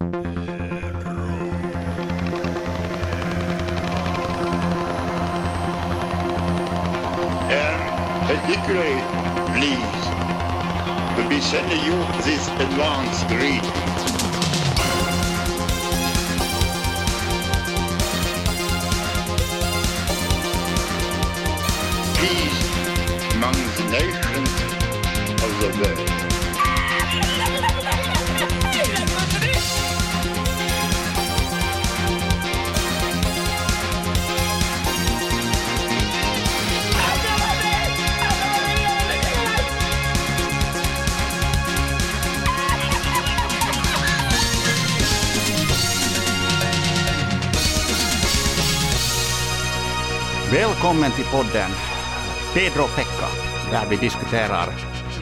And particularly pleased to be sending you this advance greeting. Peace among the nations of the world. Välkommen till podden Pedro och Pekka, där vi diskuterar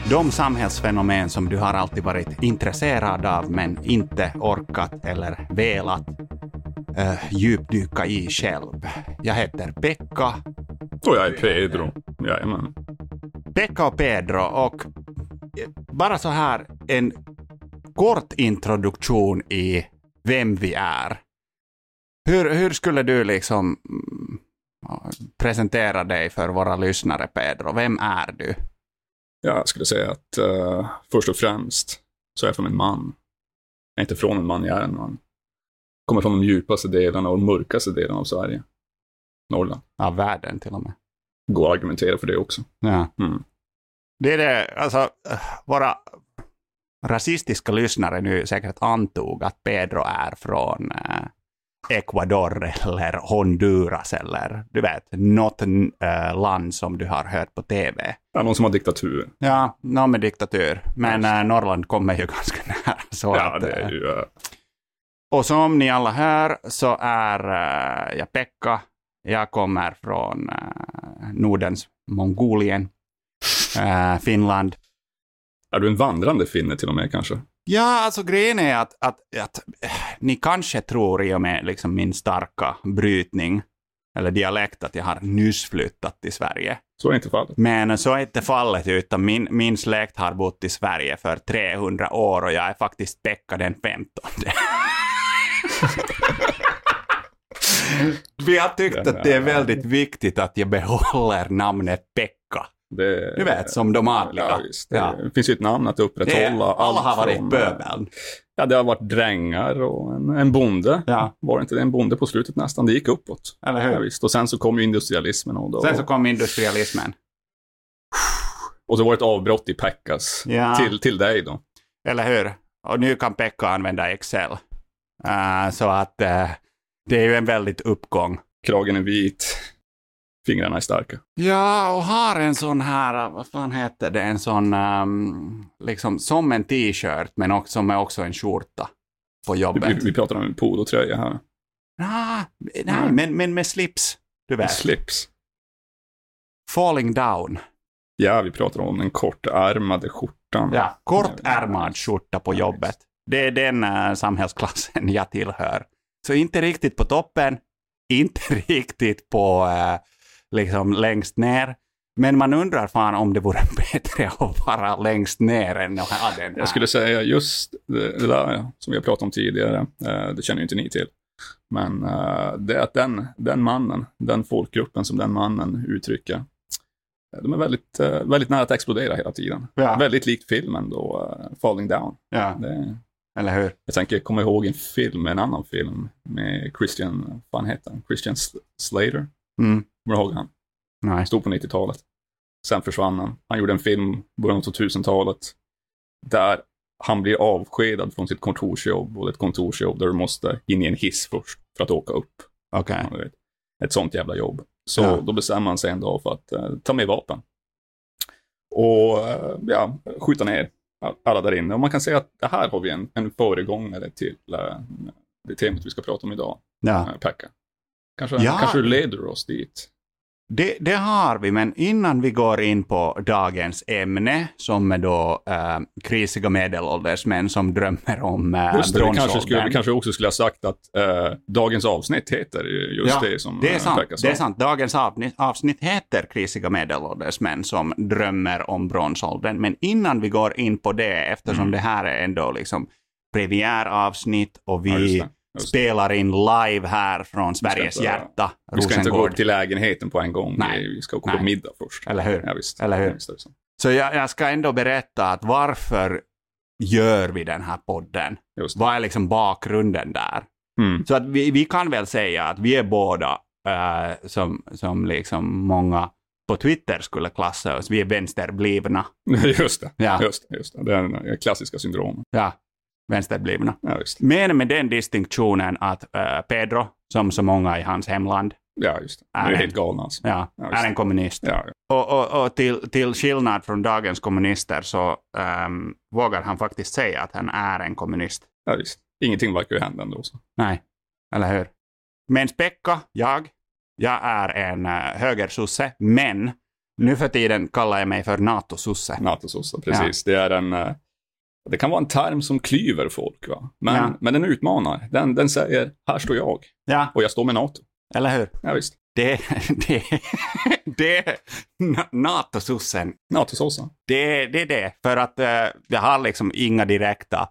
de samhällsfenomen som du har alltid varit intresserad av men inte orkat eller velat uh, djupdyka i själv. Jag heter Pekka. Och jag är Pedro. Jajamän. Pekka och Pedro och eh, bara så här en kort introduktion i vem vi är. Hur, hur skulle du liksom mm, presentera dig för våra lyssnare, Pedro? Vem är du? Jag skulle säga att uh, först och främst så är jag från en man. Jag är inte från en man, jag är en man. Kommer från de djupaste delarna och mörkaste delarna av Sverige. Norrland. Av världen till och med. Går att argumentera för det också. Ja. Mm. Det är det, alltså eh, våra rasistiska lyssnare nu säkert antog att Pedro är från eh, Ecuador eller Honduras eller du vet, något eh, land som du har hört på TV. Ja, någon som har diktatur. Ja, någon med diktatur. Men eh, Norrland kommer ju ganska nära. Så Ja, att, det eh, är ju... uh, Och som ni alla hör så är eh, jag Pekka. Jag kommer från eh, Nordens Mongolien, eh, Finland. är du en vandrande finne till och med kanske? Ja, alltså grejen är att, att, att eh, ni kanske tror i och med liksom min starka brytning eller dialekt att jag har nyss flyttat till Sverige. Så är inte fallet. Men så är inte fallet, utan min, min släkt har bott i Sverige för 300 år och jag är faktiskt Pekka den 15. Vi har tyckt att det är väldigt viktigt att jag behåller namnet Pekka. Det, Du vet, som de adliga. Ja. Det Ja. finns ju ett namn att Det, upprätthålla. alla har varit från- pöbeln. Ja, det har varit drängar och en, en bonde. Ja, Var det inte det? En bonde på slutet nästan. Det gick uppåt. eller Ja, hur? visst. Och sen så kom ju industrialismen. Och, då, Sen så kom industrialismen. och så var det ett avbrott i Pekkas Ja. till, till dig då. Eller hur? Och nu kan Pekka använda Excel. Eh, så att eh, det är ju en väldigt uppgång. Kragen är vit, fingrarna är starka. Ja, och har en sån här, eh, vad fan heter det, en sån, ehm, liksom som en t-shirt, men också, som är också en skjorta på jobbet. vi, vi pratar om en polotröja här. Ah, nej, Nej. men, men med slips. Du vet. slips. Falling down. Ja, vi pratar om den kortärmade skjortan. Ja, kortärmad skjorta på jobbet. Det är den uh, samhällsklassen jag tillhör. Så inte riktigt på toppen, inte riktigt på uh, liksom längst ner. Men man undrar fan om det vore bättre att vara längst ner än att ha den här. Jag skulle säga just det, där som vi har pratat om tidigare, eh, det känner ju inte ni till. Men eh, det är att den, den mannen, den folkgruppen som den mannen uttrycker, eh, de är väldigt, väldigt nära att explodera hela tiden. Ja. Väldigt likt filmen då, Falling Down. ja, Det, eller hur? jag tänker komma ihåg en film, en annan film med Christian, vad fan heter han? Christian Slater. Mm. Kommer du ihåg han? Nej. Stod på 90-talet. Sen försvann han. Han gjorde en film i början av 2000-talet där han blir avskedad från sitt kontorsjobb och ett kontorsjobb där du måste in i en hiss först för att åka upp. Okej. Vet. Ett sånt jävla jobb. Så Ja. då bestämmer han sig en dag för att eh, ta med vapen. Och eh, ja, skjuta ner alla där inne. Och man kan säga att det här har vi en, en föregångare till eh, det temat vi ska prata om idag, Ja. eh, Pekka. Kanske, Ja. kanske leder oss dit. Det, det har vi, men innan vi går in på dagens ämne, som är då äh, krisiga medelålders män som drömmer om äh, Just det, vi kanske, skulle, bronsåldern. vi kanske också skulle ha sagt att eh, dagens avsnitt heter ju just Ja, det som Det är sant. Det är sant. Dagens avsnitt, avsnitt heter Krisiga medelålders män som drömmer om bronsåldern. Men innan vi går in på det, eftersom Mm. det här är ändå liksom premiäravsnitt och Ja, vi det. Spelar in live här från Sveriges inte- hjärta, Vi ska inte gå Rosengård. upp till lägenheten på en gång. Nej. Vi- Vi ska gå på middag först. Eller hur? Ja, visst. Eller hur? Ja, så. Jag, jag ska ändå berätta att varför gör vi den här podden? Vad är liksom bakgrunden där? Mm. Så att vi, vi kan väl säga att vi är båda, eh, som, som liksom många på Twitter skulle klassa oss, vi är vänsterblivna. Just det. Ja. Just det, just det. Det är den klassiska syndromet. Ja, vänsterblivna. Ja. Men med den distinktionen att eh, Pedro, som så många i hans hemland, Ja, just det. Är helt galna alltså. ja, Ja, är en kommunist. Ja, ja. Och, och, och till, till skillnad från dagens kommunister så ehm, vågar han faktiskt säga att han är en kommunist. ja, visst. Ingenting verkar ju hända ändå. Så. Nej, eller hur? Men Pekka, jag, jag är en uh, högersosse, men nu för tiden kallar jag mig för NATO-sosse. NATO-sossar, precis. Det är en... eh, Det kan vara en term som klyver folk, va? Men, Ja. men den utmanar. Den, den säger, här står jag. Ja, Och jag står med NATO. eller hur? Ja, visst. Det, det, det NATO-sossen. NATO-sossar. Det, det är det. För att uh, jag har liksom inga direkta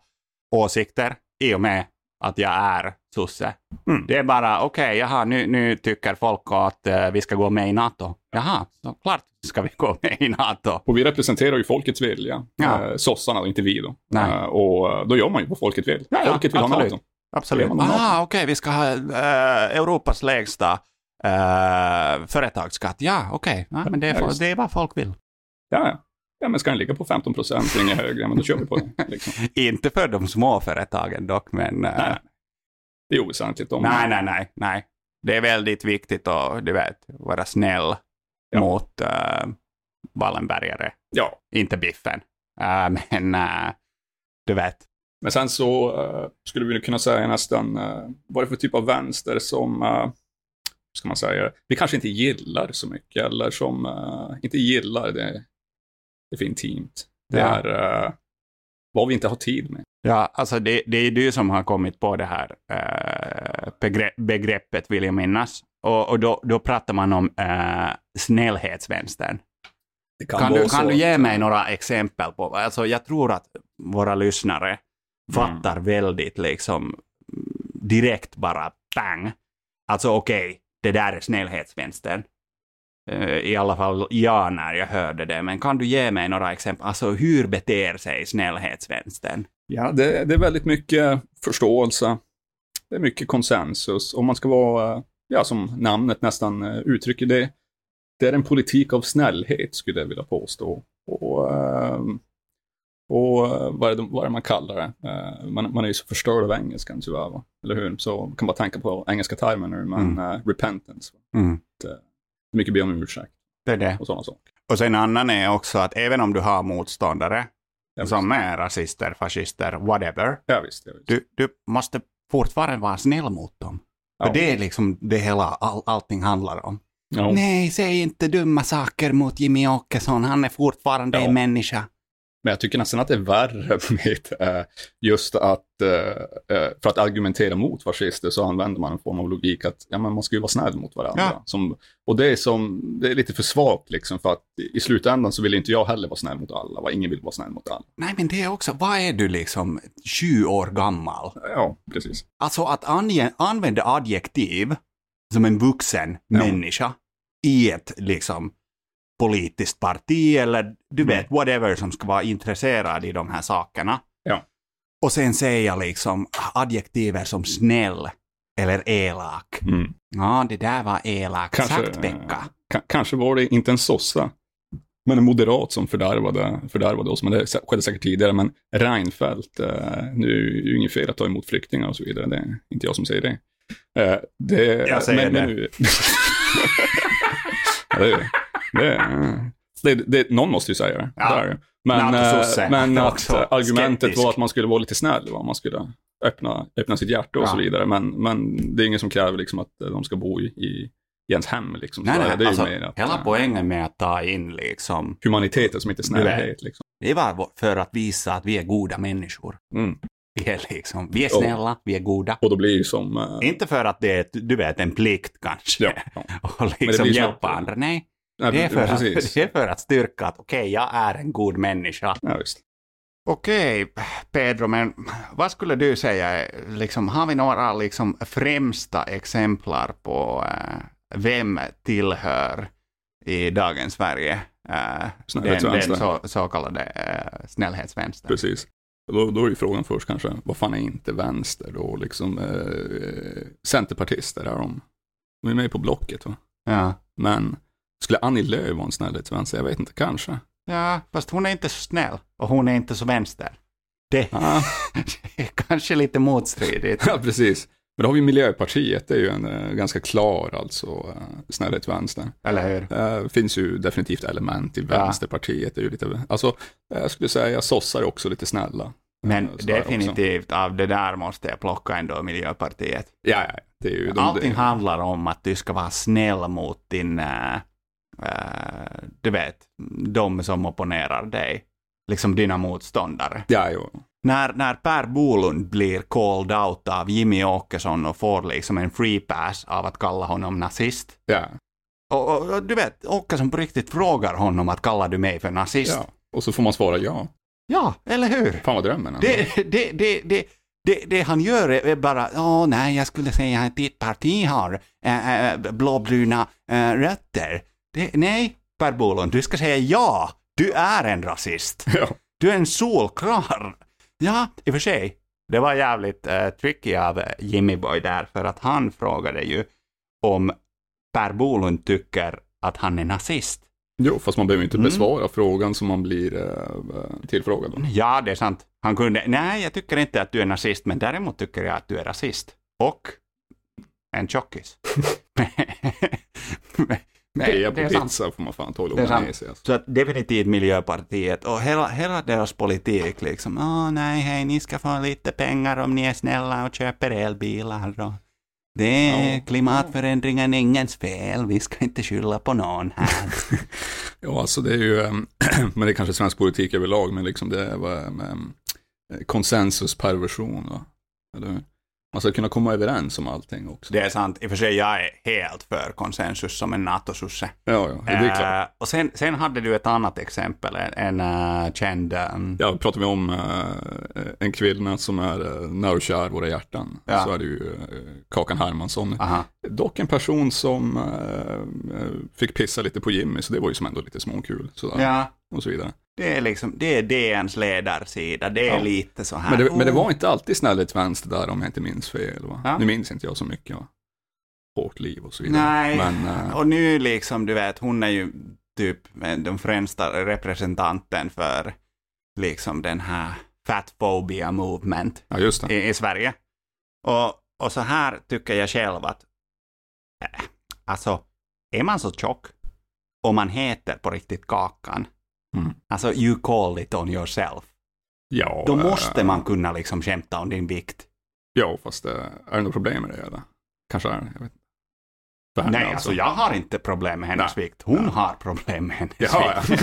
åsikter i och med att jag är sosse. Mm. Det är bara, okej, jaha, nu, nu tycker folk att eh, vi ska gå med i NATO. Jaha, så klart ska vi gå med i NATO. Och vi representerar ju folkets vilja. Ja. Eh, sossarna, inte vi då. Nej. Eh, och eh, då gör man ju vad folket vill. Ja, ja, folket vill absolut. ha NATO. Absolut. Ah, okej, vi ska ha eh, Europas lägsta uh, företagsskatt. Ja, okej. Ja, men det är, det är vad folk vill. Ja, ja. Ja, men ska den ligga på 15 procent, inget högre, men då kör vi på det. Liksom. Inte för de små företagen dock, men... eh, Nej. Det är oväsentligt. Om nej, nej, nej, nej. Det är väldigt viktigt att, du vet, vara snäll Ja. mot uh, Wallenbergare. Ja, Inte Biffen. Eh, men eh, du vet. men sen så eh, skulle vi kunna säga nästan, uh, vad är det för typ av vänster som, hur ska man säga, vi kanske inte gillar så mycket, eller som, eh, inte gillar, det, det är för intimt. Det Ja. är eh, vad vi inte har tid med. Ja, alltså det, det är du som har kommit på det här begrepp, begreppet, vill jag minnas. Och, och då, då pratar man om eh, snällhetsvänstern. Kan, vara du, kan du ge mig några exempel på, alltså jag tror att våra lyssnare fattar väldigt liksom mm, direkt bara bang. Alltså okej, det där är snällhetsvänstern. Eh, I alla fall ja när jag hörde det, men kan du ge mig några exempel? Alltså hur beter sig snällhetsvänstern? Ja, det, det är väldigt mycket förståelse. Det är mycket konsensus. Om man ska vara, ja, som namnet nästan eh, uttrycker det, det är en politik av snällhet, skulle jag vilja påstå. Och, ehm, och eh, vad, är det, vad är det man kallar det? Eh, Man, man är ju så förstörd av engelskan tyvärr, va? eller hur? Så man kan bara tänka på engelska termer nu, men Mm. eh, repentance. Mm. Mycket be om ursäkt Det är det. och sådana saker. Och sen annan är också att även om du har motståndare Ja, som är rasister, fascister, whatever, Ja, visst. Ja, visst. du, du måste fortfarande vara snäll mot dem. Ja. För det är liksom det hela all, allting handlar om. Ja. Nej, säg inte dumma saker mot Jimmy Åkesson, han är fortfarande Ja. en människa. Men jag tycker nästan att det är värre med eh, just att eh, eh, för att argumentera mot fascister så använder man en form av logik att ja, men man ska ju vara snäll mot varandra. Ja. Som, och det är, som, det är lite för svagt liksom för att i slutändan så vill inte jag heller vara snäll mot alla. Va? Ingen vill vara snäll mot alla. Nej, men det är också, vad är du liksom 20 år gammal? Ja, precis. Alltså att ange, använda adjektiv som en vuxen Ja. människa i ett liksom politiskt parti eller du Mm. vet whatever som ska vara intresserad i de här sakerna. Ja. Och sen säga liksom adjektiver som snäll eller elak. Mm. Ja, det där var elakt Kanske, sagt Pekka. Ka- kanske var det inte en sossa, men en moderat som fördärvade, fördärvade oss. Men det skedde säkert tidigare. Men Reinfeldt, eh, nu är det ju inget fel att ta emot flyktingar och så vidare. Det är inte jag som säger det. Eh, det Jag säger men, det. Men nu, Ja, det, det, det, någon måste ju säga det. Ja. Det är det. Men, NATO-sosse. eh, men att argumentet skeptisk. var att man skulle vara lite snäll. Va? Man skulle öppna, öppna sitt hjärta och Ja. så vidare. Men, men det är ingen som kräver liksom att eh, de ska bo i, i, ens hem. Liksom. Nej, nej, det är alltså, att, hela eh, poängen med att ta in liksom, humaniteten som inte är snällhet. Liksom. det var för att visa att vi är goda människor. Mm. Vi är liksom, vi är snälla, vi är goda. Och då blir som... eh, Inte för att det är, du vet, en plikt kanske. ja, ja. och liksom hjälpa andra. Nej, Nej, det är, för att, det är för att styrka att okej, jag är en god människa. Ja, visst. Okej, Pedro, men vad skulle du säga, liksom, har vi några liksom, främsta exemplar på eh, vem tillhör i dagens Sverige eh, den, den så, så kallade eh, snällhetsvänstern? Precis. Då, då är ju frågan först kanske, vad fan är inte vänster då? Liksom, eh, centerpartister är de. De är med på Blocket va? Ja. Men skulle Annie Lööf vara en snällhetsvänster? Jag vet inte, kanske. ja, fast hon är inte så snäll och hon är inte så vänster. Det Ah, är kanske lite motstridigt. ja, precis. Men då har vi Miljöpartiet, det är ju en eh, ganska klar alltså uh, snällhetsvänster. Eller hur? Uh, finns ju definitivt element i Ja. Vänsterpartiet. Det är ju lite, alltså, eh, jag skulle säga sossar är också lite snälla. Men Eh, sådär också. definitivt av det där måste jag plocka ändå Miljöpartiet. Ja, ja, det är ju de, Allting det, handlar om att du ska vara snäll mot din, äh, du vet, de som opponerar dig. Liksom dina motståndare. Ja, jo. När, när Per Bolund blir called out av Jimmy Åkesson och får liksom en free pass av att kalla honom nazist. Ja, Och, och, och du vet, Åkesson på riktigt frågar honom att kallar du mig för nazist? ja. Och så får man svara ja. ja eller hur? Fan vad drömmen. Det, det, det, det, det, det han gör är bara, åh nej, jag skulle säga att ditt parti har äh, blåbruna äh, rötter. Det, nej, Per Bolund, du ska säga ja, du är en rasist. Ja. Du är en solklar. Ja, i och för sig, det var jävligt äh, tricky av Jimmy Boy där, för att han frågade ju om Per Bolund tycker att han är nazist. Jo, fast man behöver inte Mm. besvara frågan som man blir uh, tillfrågad om. Ja, det är sant. Han kunde, nej, jag tycker inte att du är nazist, men däremot tycker jag att du är rasist. Och en tjockis. Men- men Pea på det är sant. pizza får man fan tåla Det är med sig. Alltså. Så att definitivt Miljöpartiet och hela, hela deras politik liksom. Åh nej, hej, ni ska få lite pengar om ni är snälla och köper elbilar. Och det är Ja. klimatförändringen ingens fel, vi ska inte skylla på någon här. Ja, alltså det är ju, ehm, men det är kanske svensk politik överlag, men liksom det är vad, ehm, konsensusperversion. Va? Eller hur? Man ska kunna komma överens om allting också. det är sant. I och för sig, jag är helt för konsensus som en NATO-susse. Ja, ja, det är klart. Eh, och sen, sen hade du ett annat exempel, en, en eh, känd... um, Ja, pratar vi om eh, en kvinna som är uh, nära och kär våra hjärtan, Ja. så är det ju uh, Kakan Hermansson. aha. Dock en person som eh, eh, fick pissa lite på Jimmy, så det var ju som ändå lite småkul. Sådär, Ja, Och så vidare. Det är liksom, det är DNs ledarsida, det är Ja. lite så här. Men det, men det oh. var inte alltid snällhetsvänster där om jag inte minns fel. Va? Ja. Nu minns inte jag så mycket. Va? Hårt liv och så vidare. Nej, Men, eh, och nu liksom, du vet, hon är ju typ den främsta representanten för liksom den här fatphobia movement ja, just det. i, i Sverige. Och, och så här tycker jag själv att, äh, alltså, är man så tjock och man heter på riktigt Kakan, Mm. alltså you call it on yourself, Ja, då måste man kunna liksom skämta om din vikt. Ja, fast eh, är det något problem med det? Eller? Kanske är det, jag vet henne Nej, alltså jag har inte problem med hennes Nej. vikt. Hon har problem med hennes Ja, vikt.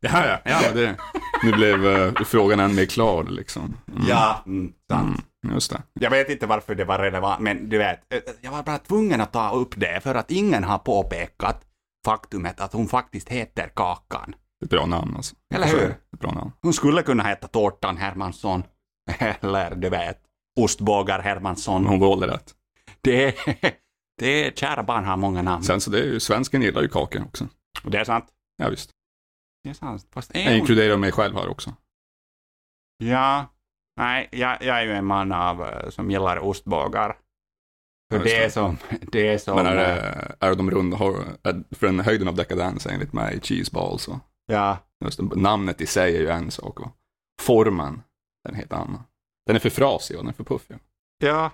ja. ja, ja, ja det, nu blev eh, frågan än mer klar liksom. Mm. Ja, mm, sant. Mm, just det. Jag vet inte varför det var relevant, men du vet, eh, jag var bara tvungen att ta upp det för att ingen har påpekat faktumet att hon faktiskt heter Kakan. Ett bra namn alltså. Eller hur? Ett bra namn. Hon skulle kunna heta Tårtan Hermansson, eller du vet, Ostbågar Hermansson. Hon valde rätt. Det, är- det är, kära barn har många namn. Sen så det är ju, svensken gillar ju kakor också. Och det är sant. Ja, visst. Det är sant. Fast Jag är hon... inkluderar mig själv här också. Ja, nej, jag, jag är ju en man av, eh, som gillar ostbågar. För Ja, det är som, det är som, Men är, eh, det, är de runda, för den höjden av dekadens enligt mig cheeseballs. Och, ja, just namnet i sig är ju en sak och formen, den är helt annan. Den är för frasig och den är för puffig. ja.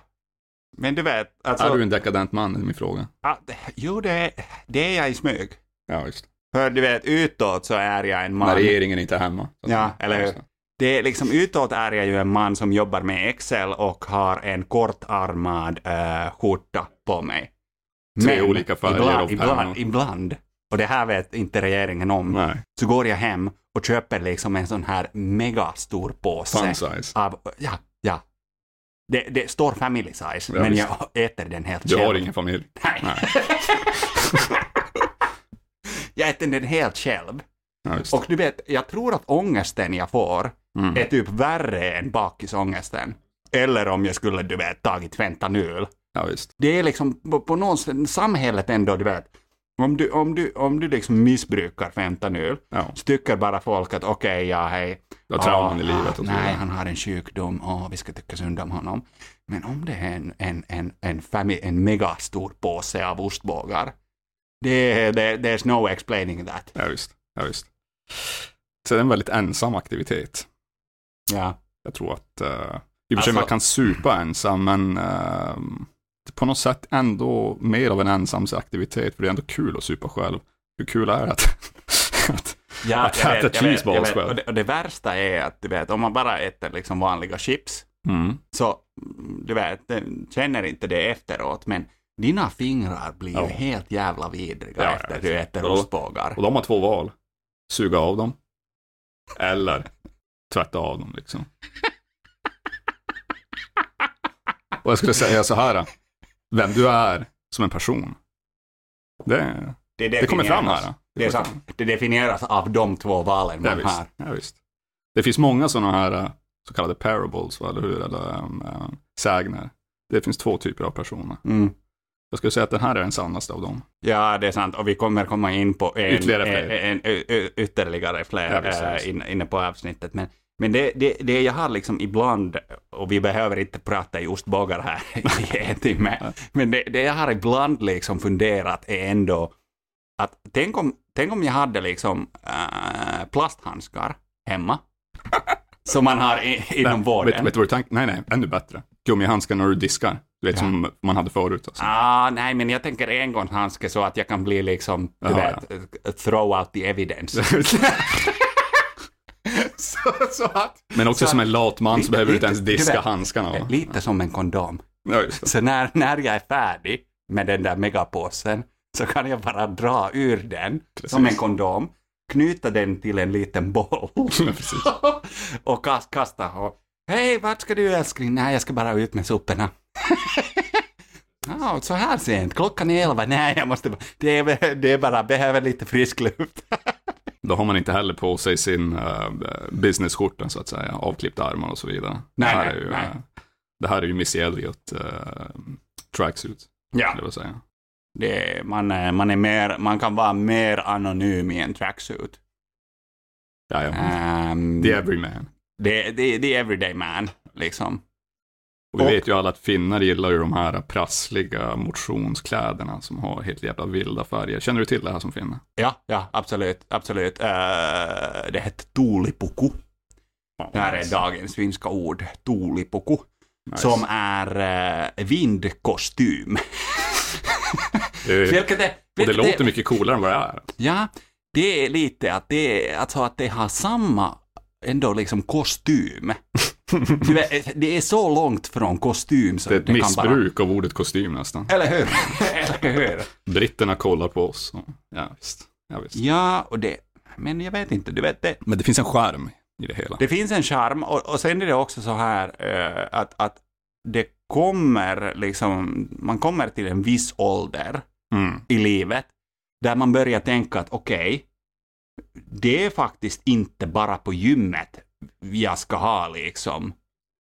Men du vet, alltså, är du en dekadent man, är min fråga. ja, jo det, är- det är jag i smyg. Ja, just. För du vet, utåt så är jag en När man. regeringen inte är hemma. så Ja, eller hur? Det. Är liksom, utåt är jag ju en man som jobbar med Excel och har en kortarmad uh, skjorta på mig. Tre olika färger ibland, ibland, ibland, och det här vet inte regeringen om, Nej, så går jag hem och köper liksom en sån här megastor påse. fun size. Av, ja, ja. Det, det står family size, Ja, men visst. jag äter den helt Du själv. har ingen familj. Nej. Nej. jag äter den helt själv. Ja. Och du vet, jag tror att ångesten jag får Mm. är typ värre än bakisångesten. Eller om jag skulle, du vet, tagit fentanyl. Ja, visst. Det är liksom på, på något sätt, samhället ändå, du vet. Om du, om du, om du liksom missbrukar fentanyl Ja, så tycker bara folk att okej, ja hej. du har trauman i livet och Nej, han har en sjukdom, åh, vi ska tycka synd om honom. Men om det är en, en, en, en, fami- en megastor påse av ostbågar, det, det, there's no explaining that. Ja, visst. Ja, visst. Så det är en väldigt ensam aktivitet. Ja. Jag tror att, uh, i och för sig Alltså- man kan supa ensam, men är på något sätt ändå mer av en ensamsaktivitet, för det är ändå kul att supa själv. Hur kul är det att, att Ja, Att jag äta vet, cheeseballs jag vet. själv. Och det, och det värsta är att du vet, om man bara äter liksom vanliga chips, mm, så mm, du vet, den känner inte det efteråt, men dina fingrar blir Ja. ju helt jävla vidriga Ja, efter jag du äter ostbågar. Och de har två val. Suga av dem. Eller tvätta av dem liksom. Och jag skulle säga så här. Vem du är som en person. Det, det kommer fram här. Det, är sant. det definieras av de två valen Ja, man visst. har. Ja, visst. Det finns många sådana här eh, så kallade parables, va, eller hur? Eller um, um, sägner. Det finns två typer av personer. Mm. Jag skulle säga att den här är den sannaste av dem. Ja, det är sant. Och vi kommer komma in på en, Ytterligare fler. en, en, en, ytterligare fler Ja, visst, äh, visst. in, inne på avsnittet. Men, men det, det, det jag har liksom ibland, och vi behöver inte prata i ostbågar här i en timme, men det, det jag har ibland liksom funderat är ändå att tänk om, tänk om jag hade liksom äh, plasthandskar hemma, som man har i, inom vården. Vet, vet du vad du? Nej, nej, ännu bättre. Gummihandskar när du diskar. Du vet Ja. som man hade förut. Alltså. Ah, nej, men jag tänker engångshandske så att jag kan bli liksom, du Jaha, vet, throw out the evidence. så, så att, Men också Så- som en lat man så behöver du inte ens diska vet, handskarna. va? lite som en kondom. Ja. Så när, när jag är färdig med den där megapåsen så kan jag bara dra ur den Precis. som en kondom, knyta den till en liten boll och kast, kasta och Hej, vart ska du älskling? Nej, jag ska bara ut med soporna. Ja, så här sent. Klockan är elva. Nej, jag måste bara... Det är, det är bara, behöver lite frisk luft. Då har man inte heller på sig sin uh, businessskjorta så att säga, avklippta armar och så vidare. Nej, det, här nej, är ju, nej. eh, det här är ju Missy Elliot uh, tracksuit, Ja. jag säga. Det man, är, man, är mer, man kan vara mer anonym i en tracksuit. Ja, ja. Um, The everyman. det, det är everyday man, liksom. Och vi Och- vet ju alla att finnar gillar ju de här prassliga motionskläderna som har helt jävla vilda färger. Känner du till det här som finne? Ja, ja, absolut, absolut. Uh, det heter tuulipuku. Det här är dagens finska ord, tuulipuku. Nice. Som är uh, vindkostym. Det, Vilket är, och det låter mycket coolare än vad det är. Ja, det är lite att det, alltså att det har samma ändå liksom kostym. Vet, det är så långt från kostym så Det är ett bara... missbruk av ordet kostym nästan. Eller hur? Eller hur? Britterna kollar på oss. och- Ja, visst. Ja, visst. Ja, och det... Men jag vet inte, du vet det. Men det finns en skärm i det hela. Det finns en charm och, och sen är det också så här eh, att, att det kommer liksom, man kommer till en viss ålder Mm. i livet där man börjar tänka att okej, det är faktiskt inte bara på gymmet jag ska ha liksom,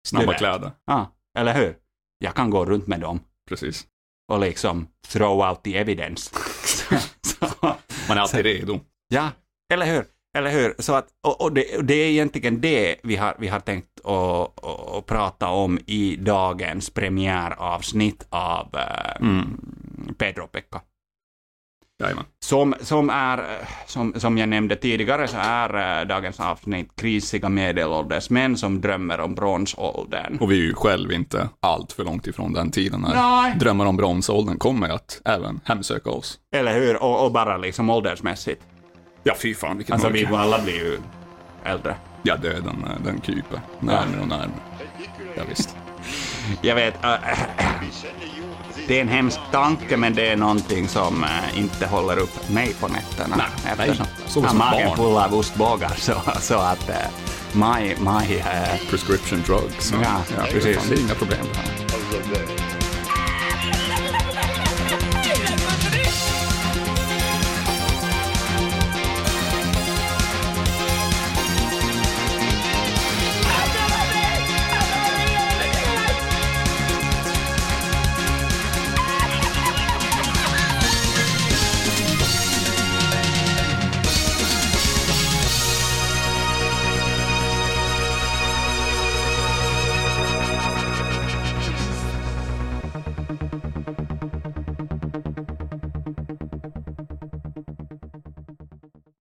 Snabba Du vet. kläder. ja, eller hur? Jag kan gå runt med dem Precis. och liksom throw out the evidence. Man är alltid redo. Ja, eller hur? Eller hur? Så att, och, och, det, det är egentligen det vi har, vi har tänkt att, att, prata om i dagens premiäravsnitt av eh, Mm. Pedro-Pekka. Jajamän. Som, som, är, som, som jag nämnde tidigare så är eh, dagens avsnitt krisiga medelålders män som drömmer om bronsåldern. Och vi är ju själv inte allt för långt ifrån den tiden när Nej. drömmar om bronsåldern kommer att även hemsöka oss. Eller hur? Och, och bara liksom åldersmässigt. Ja, fy fan vilken Alltså mörker. vi alla blir ju äldre. Ja, döden, eh, den kryper närmare och närmare. Ja, visst. Jag vet, äh, Det är en hemsk tanke, men det är någonting som eh, inte håller upp mig på nätterna. Nej, eftersom nej. Så jag har som magen barn. full av ostbågar, så, så att uh, my, my, eh, Prescription drugs. Ja, det, precis. Det är inga problem det här.